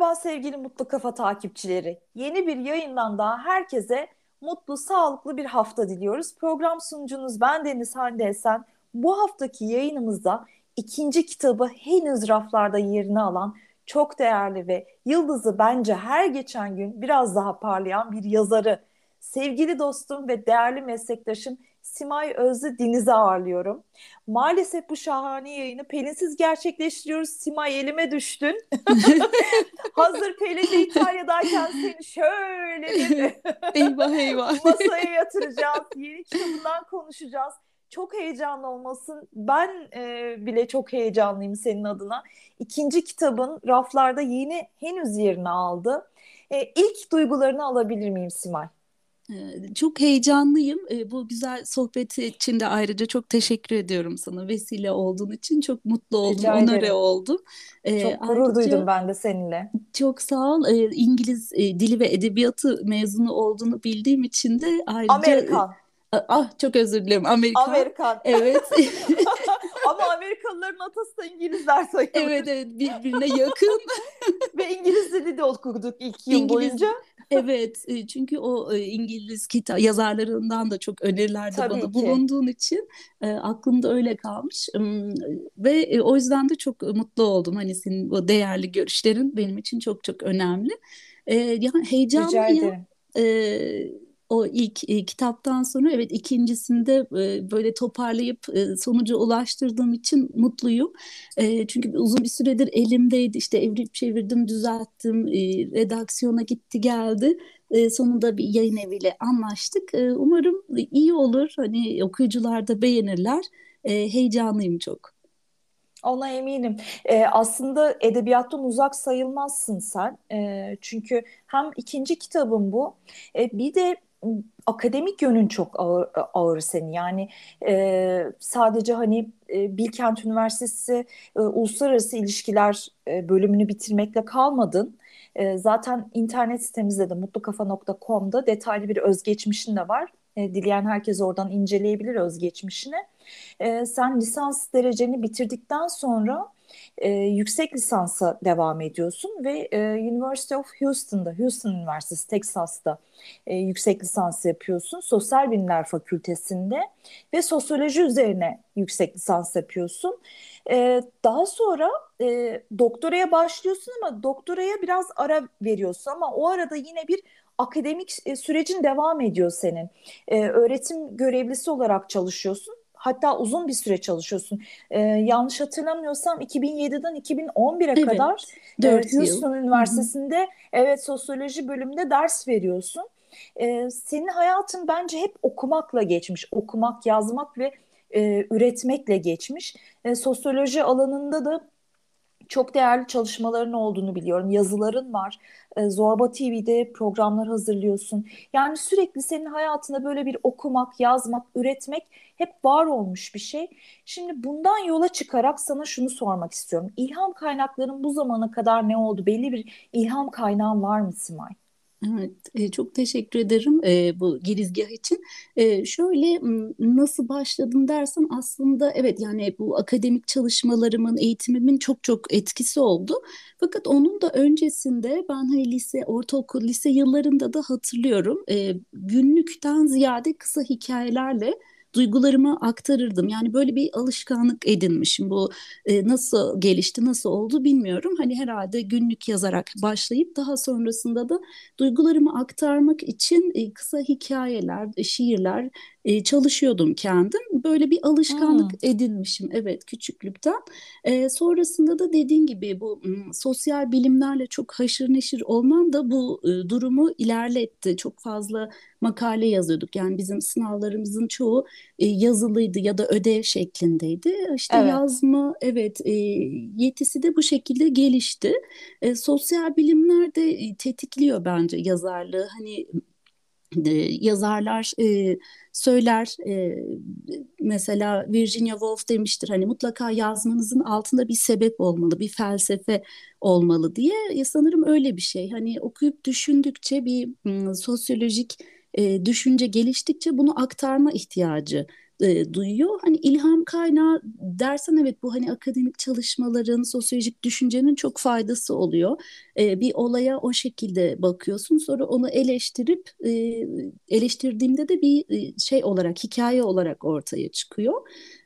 Merhaba sevgili Mutlu Kafa takipçileri. Yeni bir yayından daha herkese mutlu, sağlıklı bir hafta diliyoruz. Program sunucunuz ben Deniz Hande Esen. Bu haftaki yayınımızda ikinci kitabı henüz raflarda yerini alan çok değerli ve yıldızı bence her geçen gün biraz daha parlayan bir yazarı, sevgili dostum ve değerli meslektaşım Simay Özlü Deniz'i ağırlıyorum. Maalesef bu şahane yayını Pelinsiz gerçekleştiriyoruz. Simay elime düştün. Hazır Pelin de İtalya'dayken seni şöyle bir eyvah eyvah. masaya yatıracağız. Yeni kitabından konuşacağız. Çok heyecanlı olmasın. Ben e, bile çok heyecanlıyım senin adına. İkinci kitabın raflarda yeni henüz yerini aldı. E, ilk duygularını alabilir miyim Simay? Çok heyecanlıyım. Bu güzel sohbet için de ayrıca çok teşekkür ediyorum sana. Vesile olduğun için çok mutlu oldum, onore oldum. Çok gurur ayrıca, duydum ben de seninle. Çok sağ ol. İngiliz dili ve edebiyatı mezunu olduğunu bildiğim için de ayrıca... Amerikan. Ah çok özür dilerim Amerikan. Amerikan. Evet. Ama Amerikalıların atası da İngilizler sayılır. Evet evet birbirine yakın. Ve İngiliz dili de okuduk ilk yıl İngiliz, boyunca. evet çünkü o İngiliz kitap yazarlarından da çok önerilerde Tabii bana ki. bulunduğun için aklımda öyle kalmış. Ve o yüzden de çok mutlu oldum. Hani senin o değerli görüşlerin benim için çok çok önemli. Yani heyecanlıyım. Rica ederim o ilk e, kitaptan sonra evet ikincisinde e, böyle toparlayıp e, sonuca ulaştırdığım için mutluyum. E, çünkü uzun bir süredir elimdeydi işte evirip çevirdim düzelttim e, redaksiyona gitti geldi. E, sonunda bir yayın eviyle anlaştık. E, umarım iyi olur hani okuyucular da beğenirler. E, heyecanlıyım çok. Ona eminim. Ee, aslında edebiyattan uzak sayılmazsın sen. Ee, çünkü hem ikinci kitabım bu. Ee, bir de akademik yönün çok ağır, ağır senin. Yani e, sadece hani e, Bilkent Üniversitesi e, Uluslararası İlişkiler e, bölümünü bitirmekle kalmadın. E, zaten internet sitemizde de mutlukafa.com'da detaylı bir özgeçmişin de var. E, dileyen herkes oradan inceleyebilir özgeçmişini. E, sen lisans dereceni bitirdikten sonra e, yüksek lisansa devam ediyorsun ve e, University of Houston'da, Houston Üniversitesi, Texas'ta e, yüksek lisans yapıyorsun. Sosyal Bilimler Fakültesinde ve sosyoloji üzerine yüksek lisans yapıyorsun. E, daha sonra e, doktoraya başlıyorsun ama doktoraya biraz ara veriyorsun ama o arada yine bir akademik e, sürecin devam ediyor senin. E, öğretim görevlisi olarak çalışıyorsun hatta uzun bir süre çalışıyorsun. Ee, yanlış hatırlamıyorsam 2007'den 2011'e evet, kadar e, Houston yıl. Üniversitesi'nde Hı-hı. evet sosyoloji bölümünde ders veriyorsun. Ee, senin hayatın bence hep okumakla geçmiş. Okumak, yazmak ve e, üretmekle geçmiş. E, sosyoloji alanında da çok değerli çalışmaların olduğunu biliyorum. Yazıların var. E, Zorba TV'de programlar hazırlıyorsun. Yani sürekli senin hayatında böyle bir okumak, yazmak, üretmek hep var olmuş bir şey. Şimdi bundan yola çıkarak sana şunu sormak istiyorum. İlham kaynakların bu zamana kadar ne oldu? Belli bir ilham kaynağın var mı Simay? Evet, e, çok teşekkür ederim e, bu girizgah için. E, şöyle nasıl başladım dersen aslında evet yani bu akademik çalışmalarımın, eğitimimin çok çok etkisi oldu. Fakat onun da öncesinde ben hani lise, ortaokul, lise yıllarında da hatırlıyorum. Günlükten ziyade kısa hikayelerle duygularımı aktarırdım. Yani böyle bir alışkanlık edinmişim. Bu e, nasıl gelişti, nasıl oldu bilmiyorum. Hani herhalde günlük yazarak başlayıp daha sonrasında da duygularımı aktarmak için e, kısa hikayeler, e, şiirler e, çalışıyordum kendim. Böyle bir alışkanlık hmm. edinmişim evet küçüklükten. E, sonrasında da dediğin gibi bu sosyal bilimlerle çok haşır neşir olmam da bu e, durumu ilerletti. Çok fazla makale yazıyorduk. Yani bizim sınavlarımızın çoğu e, yazılıydı ya da ödev şeklindeydi. İşte evet. yazma evet e, yetisi de bu şekilde gelişti. E, sosyal bilimler de tetikliyor bence yazarlığı. Hani e, yazarlar e, söyler e, mesela Virginia Woolf demiştir hani mutlaka yazmanızın altında bir sebep olmalı bir felsefe olmalı. diye. Ya sanırım öyle bir şey. Hani okuyup düşündükçe bir m, sosyolojik e, düşünce geliştikçe bunu aktarma ihtiyacı e, duyuyor. Hani ilham kaynağı dersen evet bu hani akademik çalışmaların, sosyolojik düşüncenin çok faydası oluyor. E, bir olaya o şekilde bakıyorsun. Sonra onu eleştirip e, eleştirdiğimde de bir şey olarak, hikaye olarak ortaya çıkıyor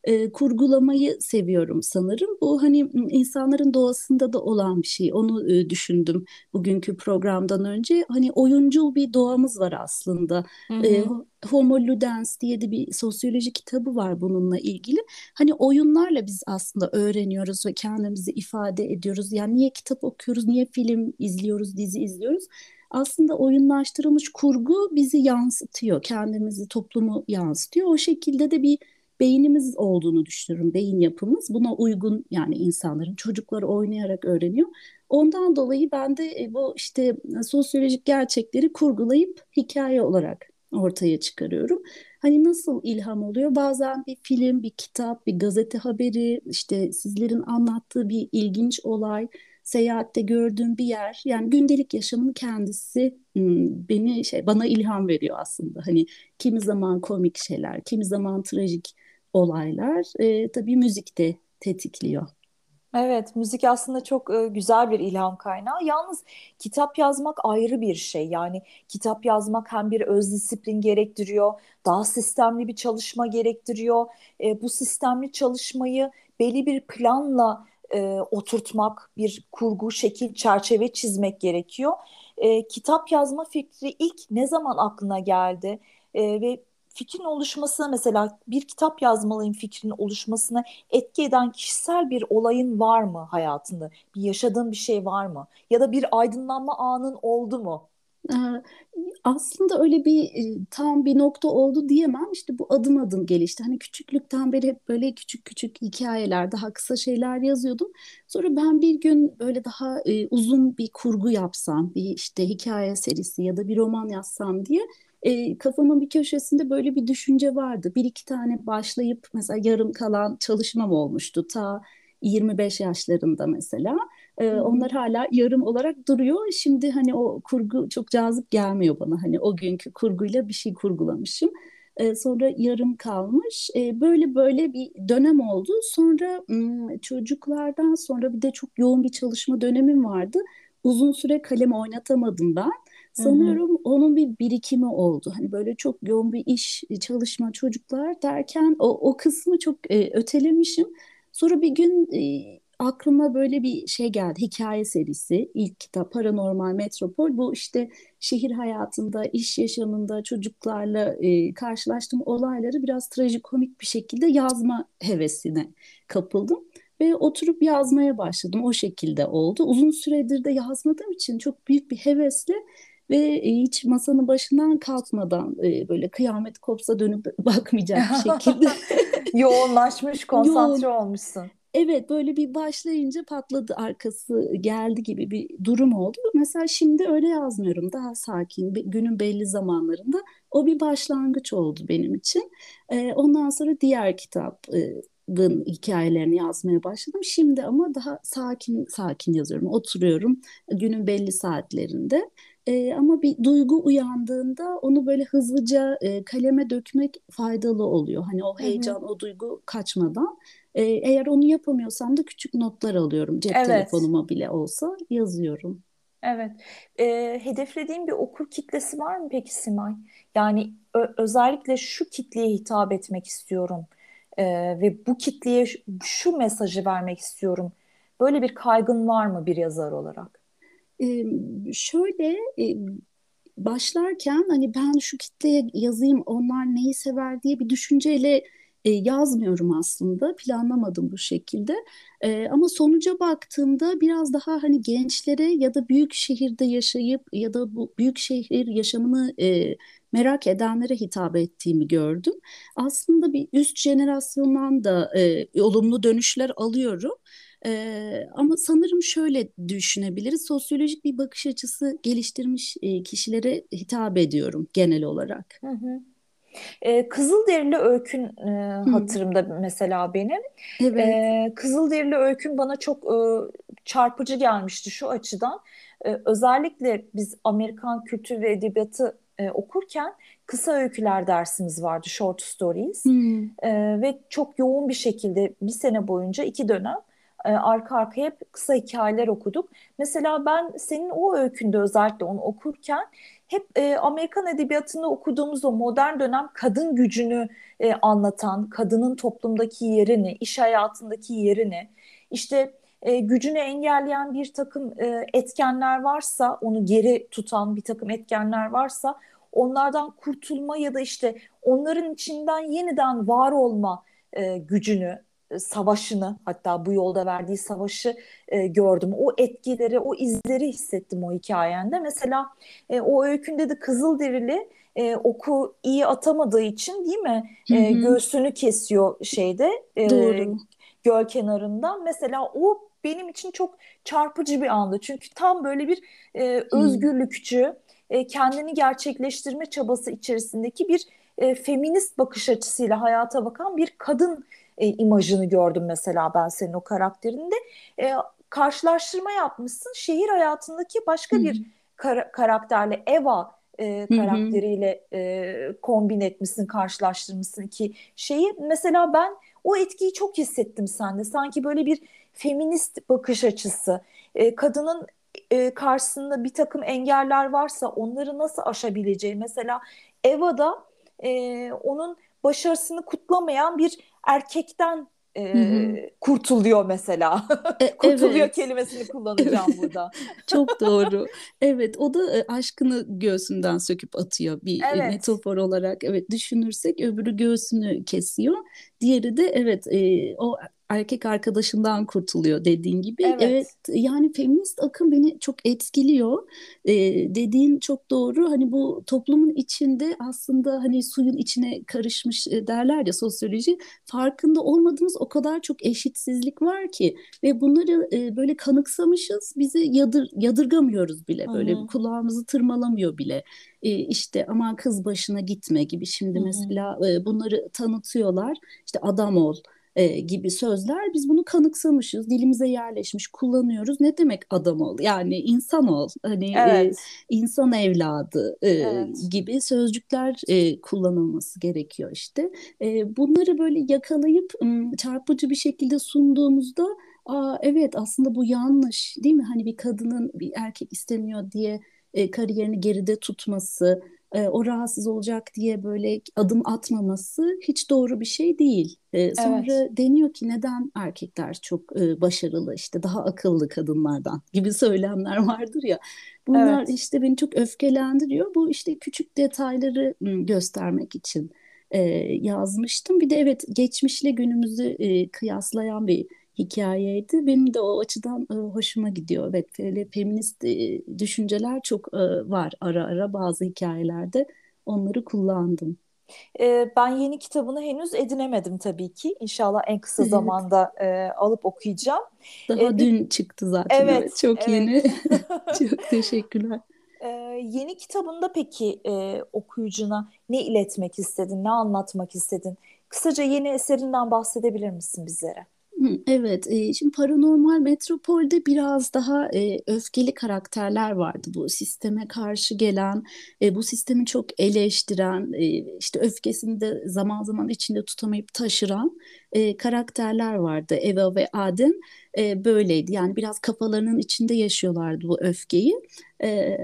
e, kurgulamayı seviyorum sanırım. Bu hani insanların doğasında da olan bir şey. Onu e, düşündüm bugünkü programdan önce. Hani oyuncul bir doğamız var aslında. Hı hı. E, Homo Ludens diye de bir sosyoloji kitabı var bununla ilgili. Hani oyunlarla biz aslında öğreniyoruz ve kendimizi ifade ediyoruz. Yani niye kitap okuyoruz, niye film izliyoruz, dizi izliyoruz? aslında oyunlaştırılmış kurgu bizi yansıtıyor, kendimizi, toplumu yansıtıyor. O şekilde de bir beynimiz olduğunu düşünüyorum. Beyin yapımız buna uygun yani insanların çocukları oynayarak öğreniyor. Ondan dolayı ben de e, bu işte sosyolojik gerçekleri kurgulayıp hikaye olarak ortaya çıkarıyorum. Hani nasıl ilham oluyor? Bazen bir film, bir kitap, bir gazete haberi, işte sizlerin anlattığı bir ilginç olay, seyahatte gördüğüm bir yer. Yani gündelik yaşamın kendisi beni şey bana ilham veriyor aslında. Hani kimi zaman komik şeyler, kimi zaman trajik olaylar e, tabii müzik de tetikliyor. Evet, müzik aslında çok e, güzel bir ilham kaynağı. Yalnız kitap yazmak ayrı bir şey. Yani kitap yazmak hem bir öz disiplin gerektiriyor, daha sistemli bir çalışma gerektiriyor. E, bu sistemli çalışmayı belli bir planla e, oturtmak, bir kurgu, şekil, çerçeve çizmek gerekiyor. E, kitap yazma fikri ilk ne zaman aklına geldi? E, ve fikrin oluşmasına mesela bir kitap yazmalıyım fikrinin oluşmasına etki eden kişisel bir olayın var mı hayatında? Bir yaşadığın bir şey var mı? Ya da bir aydınlanma anın oldu mu? Ee, aslında öyle bir e, tam bir nokta oldu diyemem. İşte bu adım adım gelişti. Hani küçüklükten beri hep böyle küçük küçük hikayeler, daha kısa şeyler yazıyordum. Sonra ben bir gün böyle daha e, uzun bir kurgu yapsam, bir işte hikaye serisi ya da bir roman yazsam diye e, kafamın bir köşesinde böyle bir düşünce vardı. Bir iki tane başlayıp mesela yarım kalan çalışmam olmuştu ta 25 yaşlarında mesela. E, onlar hala yarım olarak duruyor. Şimdi hani o kurgu çok cazip gelmiyor bana. Hani o günkü kurguyla bir şey kurgulamışım. E, sonra yarım kalmış. E, böyle böyle bir dönem oldu. Sonra çocuklardan sonra bir de çok yoğun bir çalışma dönemim vardı. Uzun süre kalem oynatamadım ben. Sanıyorum hı hı. onun bir birikimi oldu. Hani böyle çok yoğun bir iş, çalışma, çocuklar derken o, o kısmı çok e, ötelemişim. Sonra bir gün e, aklıma böyle bir şey geldi. Hikaye serisi. ilk kitap Paranormal Metropol. Bu işte şehir hayatında, iş yaşamında çocuklarla e, karşılaştığım olayları biraz trajikomik bir şekilde yazma hevesine kapıldım. Ve oturup yazmaya başladım. O şekilde oldu. Uzun süredir de yazmadığım için çok büyük bir hevesle ve e, hiç masanın başından kalkmadan e, böyle kıyamet kopsa dönüp bakmayacak şekilde yoğunlaşmış, konsantre Yoğun. olmuşsun. Evet böyle bir başlayınca patladı arkası geldi gibi bir durum oldu. Mesela şimdi öyle yazmıyorum daha sakin günün belli zamanlarında o bir başlangıç oldu benim için. Ee, ondan sonra diğer kitap e, hikayelerini yazmaya başladım. Şimdi ama daha sakin sakin yazıyorum. Oturuyorum günün belli saatlerinde. E, ama bir duygu uyandığında onu böyle hızlıca e, kaleme dökmek faydalı oluyor. Hani o heyecan, Hı-hı. o duygu kaçmadan. E, eğer onu yapamıyorsam da küçük notlar alıyorum. Cep evet. telefonuma bile olsa yazıyorum. Evet. E, hedeflediğin bir okur kitlesi var mı peki Simay? Yani ö- özellikle şu kitleye hitap etmek istiyorum e, ve bu kitleye şu mesajı vermek istiyorum. Böyle bir kaygın var mı bir yazar olarak? Şöyle başlarken hani ben şu kitleye yazayım onlar neyi sever diye bir düşünceyle yazmıyorum aslında planlamadım bu şekilde ama sonuca baktığımda biraz daha hani gençlere ya da büyük şehirde yaşayıp ya da bu büyük şehir yaşamını merak edenlere hitap ettiğimi gördüm. Aslında bir üst jenerasyondan da olumlu dönüşler alıyorum. Ee, ama sanırım şöyle düşünebiliriz. Sosyolojik bir bakış açısı geliştirmiş e, kişilere hitap ediyorum genel olarak. Hı hı. Ee, Kızılderili Öykün e, hatırımda mesela benim. Evet. Ee, Kızılderili Öykün bana çok e, çarpıcı gelmişti şu açıdan. Ee, özellikle biz Amerikan kültür ve edebiyatı e, okurken kısa öyküler dersimiz vardı, short stories. Hmm. E, ve çok yoğun bir şekilde bir sene boyunca iki dönem e, arka arkaya hep kısa hikayeler okuduk. Mesela ben senin o öykünde özellikle onu okurken hep e, Amerikan edebiyatında okuduğumuz o modern dönem kadın gücünü e, anlatan, kadının toplumdaki yerini, iş hayatındaki yerini, işte e, gücünü engelleyen bir takım e, etkenler varsa, onu geri tutan bir takım etkenler varsa onlardan kurtulma ya da işte onların içinden yeniden var olma e, gücünü, savaşını hatta bu yolda verdiği savaşı e, gördüm. O etkileri, o izleri hissettim o hikayende. Mesela e, o öykünde de Kızılderili e, oku iyi atamadığı için değil mi? E, göğsünü kesiyor şeyde. E, Doğru. Göl kenarından. Mesela o benim için çok çarpıcı bir andı. Çünkü tam böyle bir e, özgürlükçü, e, kendini gerçekleştirme çabası içerisindeki bir e, feminist bakış açısıyla hayata bakan bir kadın e, imajını gördüm mesela ben senin o karakterinde. E, karşılaştırma yapmışsın şehir hayatındaki başka bir kar- karakterle Eva e, karakteriyle e, kombin etmişsin, karşılaştırmışsın ki şeyi. Mesela ben o etkiyi çok hissettim sende. Sanki böyle bir feminist bakış açısı, e, kadının e, karşısında bir takım engeller varsa onları nasıl aşabileceği. Mesela Eva'da e, onun başarısını kutlamayan bir erkekten e, kurtuluyor mesela. E, kurtuluyor evet. kelimesini kullanacağım burada. Çok doğru. Evet o da e, aşkını göğsünden söküp atıyor bir e, evet. metafor olarak. Evet düşünürsek öbürü göğsünü kesiyor. Diğeri de evet e, o erkek arkadaşından kurtuluyor dediğin gibi. Evet. evet yani feminist akım beni çok etkiliyor. Ee, dediğin çok doğru. Hani bu toplumun içinde aslında hani suyun içine karışmış e, derler ya sosyoloji. Farkında olmadığımız o kadar çok eşitsizlik var ki ve bunları e, böyle kanıksamışız. Bizi yadır yadırgamıyoruz bile. Böyle Hı-hı. kulağımızı tırmalamıyor bile. E, işte aman kız başına gitme gibi şimdi Hı-hı. mesela e, bunları tanıtıyorlar. İşte adam ol e, gibi sözler biz bunu kanıksamışız, dilimize yerleşmiş, kullanıyoruz. Ne demek adam ol? Yani insan ol, hani e, evet. e, insan evladı e, evet. gibi sözcükler e, kullanılması gerekiyor işte. E, bunları böyle yakalayıp çarpıcı bir şekilde sunduğumuzda Aa, evet aslında bu yanlış değil mi? Hani bir kadının bir erkek istemiyor diye e, kariyerini geride tutması, e, o rahatsız olacak diye böyle adım atmaması hiç doğru bir şey değil. E, sonra evet. deniyor ki neden erkekler çok e, başarılı işte daha akıllı kadınlardan gibi söylemler vardır ya. Bunlar evet. işte beni çok öfkelendiriyor. Bu işte küçük detayları göstermek için e, yazmıştım. Bir de evet geçmişle günümüzü e, kıyaslayan bir hikayeydi. Benim de o açıdan e, hoşuma gidiyor. Evet, böyle feminist e, düşünceler çok e, var ara ara bazı hikayelerde. Onları kullandım. E, ben yeni kitabını henüz edinemedim tabii ki. İnşallah en kısa evet. zamanda e, alıp okuyacağım. Daha e, dün çıktı zaten. Evet, evet çok evet. yeni. çok teşekkürler. E, yeni kitabında peki e, okuyucuna ne iletmek istedin, ne anlatmak istedin? Kısaca yeni eserinden bahsedebilir misin bizlere? Evet, şimdi Paranormal Metropol'de biraz daha öfkeli karakterler vardı. Bu sisteme karşı gelen, bu sistemi çok eleştiren, işte öfkesini de zaman zaman içinde tutamayıp taşıran karakterler vardı. Eva ve Adem böyleydi. Yani biraz kafalarının içinde yaşıyorlardı bu öfkeyi.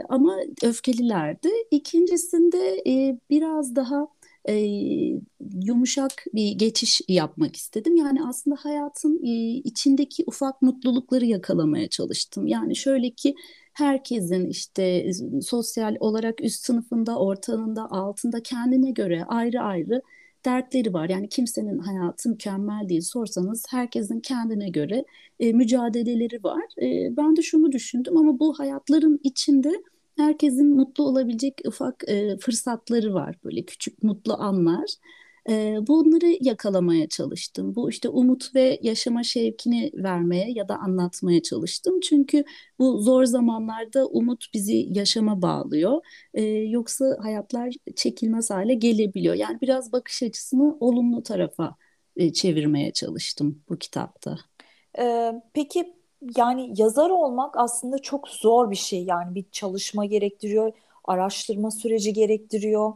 Ama öfkelilerdi. İkincisinde biraz daha e, yumuşak bir geçiş yapmak istedim. Yani aslında hayatın e, içindeki ufak mutlulukları yakalamaya çalıştım. Yani şöyle ki herkesin işte sosyal olarak üst sınıfında, ortalığında, altında kendine göre ayrı ayrı dertleri var. Yani kimsenin hayatı mükemmel değil sorsanız herkesin kendine göre e, mücadeleleri var. E, ben de şunu düşündüm ama bu hayatların içinde herkesin mutlu olabilecek ufak e, fırsatları var böyle küçük mutlu anlar. E, bunları yakalamaya çalıştım. Bu işte umut ve yaşama şevkini vermeye ya da anlatmaya çalıştım. Çünkü bu zor zamanlarda umut bizi yaşama bağlıyor. E, yoksa hayatlar çekilmez hale gelebiliyor. Yani biraz bakış açısını olumlu tarafa e, çevirmeye çalıştım bu kitapta. Peki yani yazar olmak aslında çok zor bir şey yani bir çalışma gerektiriyor araştırma süreci gerektiriyor,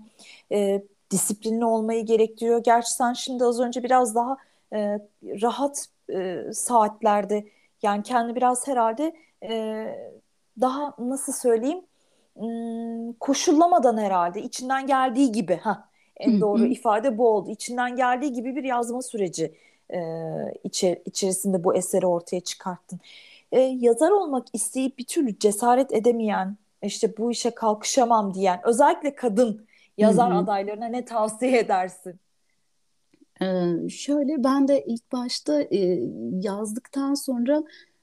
e, disiplinli olmayı gerektiriyor. Gerçi sen şimdi az önce biraz daha e, rahat e, saatlerde yani kendi biraz herhalde e, daha nasıl söyleyeyim koşullamadan herhalde içinden geldiği gibi ha en doğru ifade bu oldu. İçinden geldiği gibi bir yazma süreci e, içer, içerisinde bu eseri ortaya çıkarttın. E, yazar olmak isteyip bir türlü cesaret edemeyen, işte bu işe kalkışamam diyen, özellikle kadın yazar Hı-hı. adaylarına ne tavsiye edersin? Ee, şöyle ben de ilk başta e, yazdıktan sonra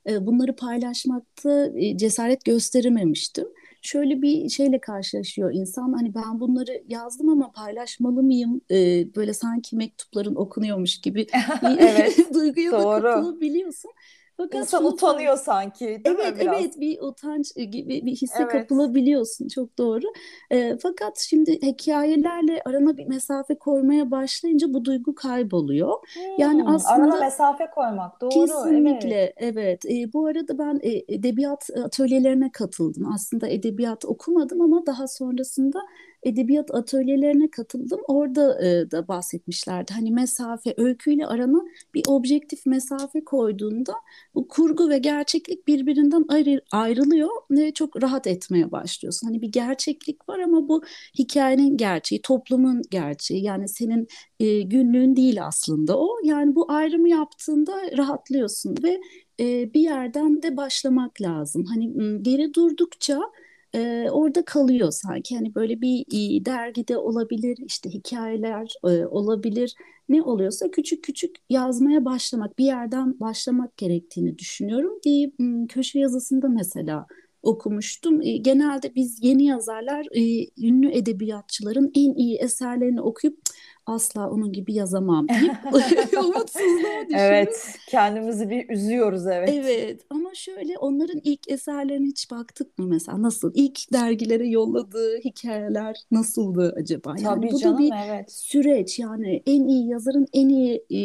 e, bunları paylaşmakta e, cesaret gösterememiştim. Şöyle bir şeyle karşılaşıyor insan hani ben bunları yazdım ama paylaşmalı mıyım? E, böyle sanki mektupların okunuyormuş gibi bir duyguya Doğru. da kapılabiliyorsun. Fakat İnsan utanıyor sanki değil evet, mi biraz? Evet bir utanç gibi bir hisse evet. kapılabiliyorsun çok doğru. E, fakat şimdi hikayelerle arana bir mesafe koymaya başlayınca bu duygu kayboluyor. Hmm, yani aslında arana mesafe koymak doğru. Kesinlikle evet. evet. E, bu arada ben e, edebiyat atölyelerine katıldım. Aslında edebiyat okumadım ama daha sonrasında edebiyat atölyelerine katıldım. Orada e, da bahsetmişlerdi. Hani mesafe, öyküyle arana bir objektif mesafe koyduğunda bu kurgu ve gerçeklik birbirinden ayrı, ayrılıyor ve çok rahat etmeye başlıyorsun. Hani bir gerçeklik var ama bu hikayenin gerçeği, toplumun gerçeği. Yani senin e, günlüğün değil aslında o. Yani bu ayrımı yaptığında rahatlıyorsun ve e, bir yerden de başlamak lazım. Hani geri durdukça e, orada kalıyor sanki. Hani böyle bir dergide olabilir, işte hikayeler e, olabilir. Ne oluyorsa küçük küçük yazmaya başlamak, bir yerden başlamak gerektiğini düşünüyorum. Bir köşe yazısında mesela okumuştum. E, genelde biz yeni yazarlar e, ünlü edebiyatçıların en iyi eserlerini okuyup asla onun gibi yazamam deyip umutsuzluğa düşüyoruz. Evet, kendimizi bir üzüyoruz evet. Evet ama şöyle onların ilk eserlerine hiç baktık mı mesela nasıl? İlk dergilere yolladığı hikayeler nasıldı acaba? Yani Tabii bu canım, da bir evet. süreç yani en iyi yazarın en iyi e,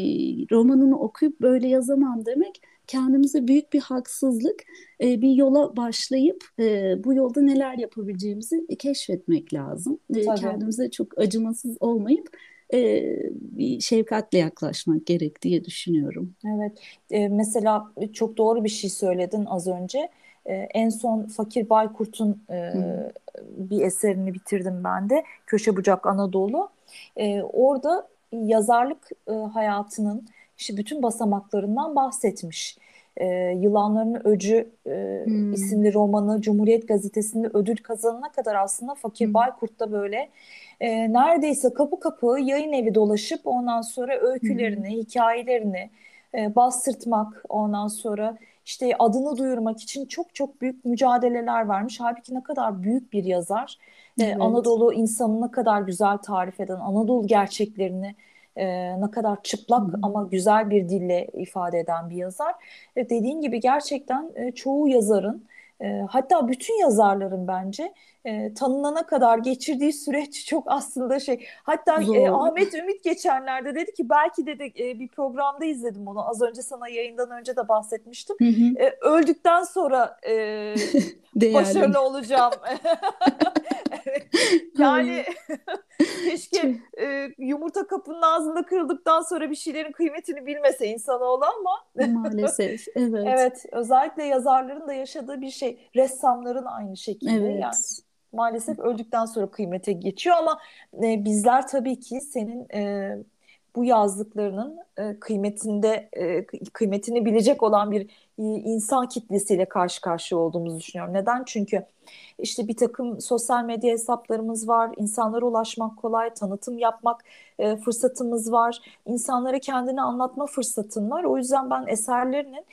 romanını okuyup böyle yazamam demek kendimize büyük bir haksızlık e, bir yola başlayıp e, bu yolda neler yapabileceğimizi keşfetmek lazım. E, kendimize çok acımasız olmayıp e, bir şefkatle yaklaşmak gerek diye düşünüyorum. Evet, e, mesela çok doğru bir şey söyledin az önce. E, en son Fakir Baykurt'un e, bir eserini bitirdim ben de. Köşe Bucak Anadolu. E, orada yazarlık e, hayatının işte bütün basamaklarından bahsetmiş. E, Yılanların Öcü e, hmm. isimli romanı Cumhuriyet Gazetesi'nde ödül kazanana kadar aslında Fakir hmm. Baykurt'ta böyle e, neredeyse kapı kapı yayın evi dolaşıp ondan sonra öykülerini, hmm. hikayelerini e, bastırtmak ondan sonra işte adını duyurmak için çok çok büyük mücadeleler vermiş. Halbuki ne kadar büyük bir yazar. Evet. Anadolu insanı ne kadar güzel tarif eden, Anadolu gerçeklerini e, ne kadar çıplak hı ama güzel bir dille ifade eden bir yazar. E, dediğin gibi gerçekten e, çoğu yazarın e, hatta bütün yazarların bence e, tanınana kadar geçirdiği süreç çok aslında şey. Hatta e, Ahmet Ümit geçenlerde dedi ki belki dedi e, bir programda izledim onu. Az önce sana yayından önce de bahsetmiştim. Hı hı. E, öldükten sonra e, başarılı olacağım. yani keşke e, yumurta kapının ağzında kırıldıktan sonra bir şeylerin kıymetini bilmese insanoğlu ama maalesef evet. evet özellikle yazarların da yaşadığı bir şey ressamların aynı şekilde evet. yani maalesef öldükten sonra kıymete geçiyor ama e, bizler tabii ki senin e, bu yazdıklarının e, kıymetinde e, kıymetini bilecek olan bir e, insan kitlesiyle karşı karşıya olduğumuzu düşünüyorum. Neden? Çünkü işte bir takım sosyal medya hesaplarımız var, insanlara ulaşmak kolay, tanıtım yapmak fırsatımız var, insanlara kendini anlatma fırsatın var. O yüzden ben eserlerinin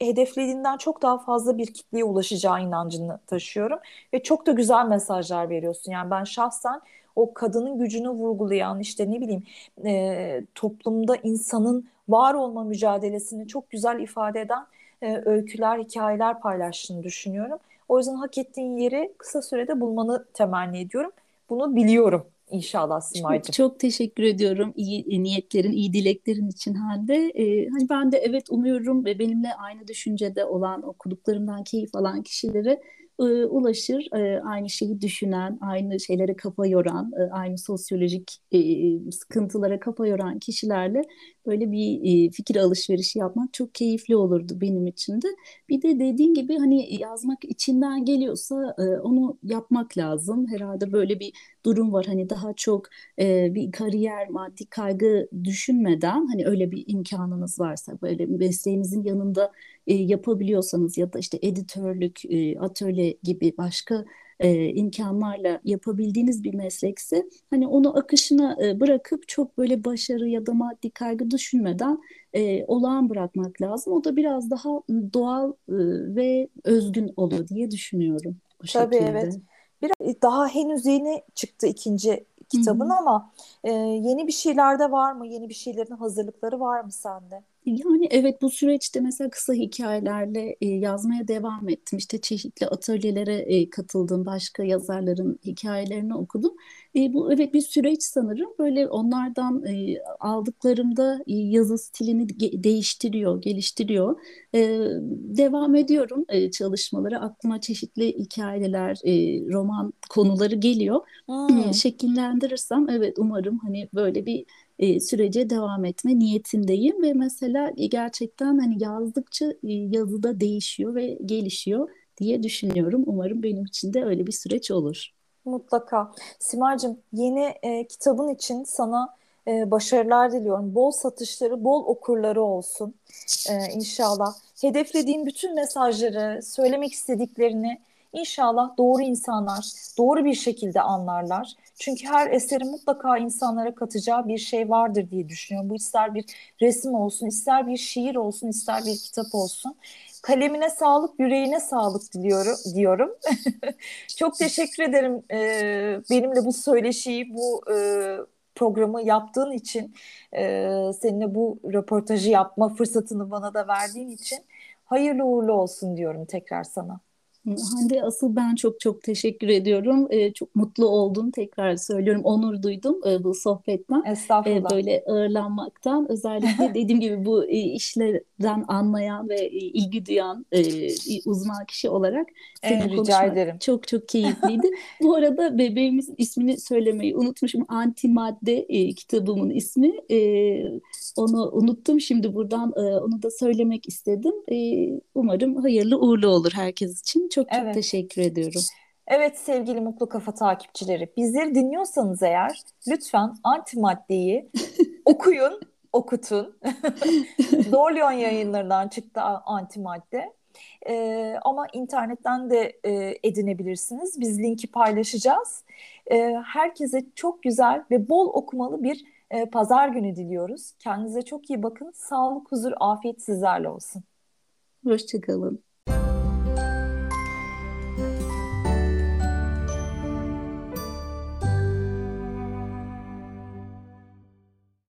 hedeflediğinden çok daha fazla bir kitleye ulaşacağı inancını taşıyorum ve çok da güzel mesajlar veriyorsun. Yani ben şahsen o kadının gücünü vurgulayan işte ne bileyim e, toplumda insanın var olma mücadelesini çok güzel ifade eden e, öyküler, hikayeler paylaştığını düşünüyorum. O yüzden hak ettiğin yeri kısa sürede bulmanı temenni ediyorum. Bunu biliyorum inşallah Simay'cığım. Çok, çok teşekkür ediyorum iyi niyetlerin, iyi dileklerin için Hande. Ee, hani ben de evet umuyorum ve benimle aynı düşüncede olan okuduklarımdan keyif alan kişilere e, ulaşır. E, aynı şeyi düşünen, aynı şeylere kafa yoran, e, aynı sosyolojik sıkıntılara kafa yoran kişilerle böyle bir fikir alışverişi yapmak çok keyifli olurdu benim için de. Bir de dediğin gibi hani yazmak içinden geliyorsa onu yapmak lazım. Herhalde böyle bir durum var. Hani daha çok bir kariyer, maddi kaygı düşünmeden hani öyle bir imkanınız varsa böyle mesleğinizin yanında e, yapabiliyorsanız ya da işte editörlük, e, atölye gibi başka e, imkanlarla yapabildiğiniz bir meslekse hani onu akışına e, bırakıp çok böyle başarı ya da maddi kaygı düşünmeden e, olağan bırakmak lazım. O da biraz daha doğal e, ve özgün olur diye düşünüyorum bu Tabii şekilde. evet. Biraz daha henüz yeni çıktı ikinci kitabın Hı hı. ama e, yeni bir şeyler de var mı? Yeni bir şeylerin hazırlıkları var mı sende? Yani evet bu süreçte mesela kısa hikayelerle e, yazmaya devam ettim. İşte çeşitli atölyelere e, katıldım. Başka yazarların hikayelerini okudum. E, bu evet bir süreç sanırım. Böyle onlardan e, aldıklarımda e, yazı stilini ge- değiştiriyor, geliştiriyor. E, devam ediyorum e, çalışmalara. Aklıma çeşitli hikayeler, e, roman konuları geliyor. E, Hmm. şekillendirirsem evet umarım hani böyle bir e, sürece devam etme niyetindeyim ve mesela e, gerçekten hani yazdıkça e, yazıda değişiyor ve gelişiyor diye düşünüyorum. Umarım benim için de öyle bir süreç olur. Mutlaka. Simacığım yeni e, kitabın için sana e, başarılar diliyorum. Bol satışları, bol okurları olsun e, inşallah. Hedeflediğin bütün mesajları, söylemek istediklerini inşallah doğru insanlar doğru bir şekilde anlarlar. Çünkü her eserin mutlaka insanlara katacağı bir şey vardır diye düşünüyorum. Bu ister bir resim olsun, ister bir şiir olsun, ister bir kitap olsun. Kalemine sağlık, yüreğine sağlık diliyorum diyorum. Çok teşekkür ederim e, benimle bu söyleşiyi, bu e, programı yaptığın için, e, seninle bu röportajı yapma fırsatını bana da verdiğin için hayırlı uğurlu olsun diyorum tekrar sana. Hande asıl ben çok çok teşekkür ediyorum. Ee, çok mutlu oldum tekrar söylüyorum. Onur duydum e, bu sohbetten. E, Estağfurullah. böyle ağırlanmaktan özellikle dediğim gibi bu e, işlerden anlayan ve e, ilgi duyan e, uzman kişi olarak En seninle rica ederim. çok çok keyifliydi. Bu arada bebeğimizin ismini söylemeyi unutmuşum. Antimadde e, kitabımın ismi. E, onu unuttum. Şimdi buradan e, onu da söylemek istedim. E, umarım hayırlı uğurlu olur herkes için. Çok çok Evet. teşekkür ediyorum. Evet sevgili Mutlu Kafa takipçileri, bizleri dinliyorsanız eğer lütfen antimaddeyi okuyun, okutun. Zorluyon yayınlarından çıktı antimadde. Ee, ama internetten de e, edinebilirsiniz. Biz linki paylaşacağız. Ee, herkese çok güzel ve bol okumalı bir e, pazar günü diliyoruz. Kendinize çok iyi bakın. Sağlık, huzur, afiyet sizlerle olsun. Hoşçakalın.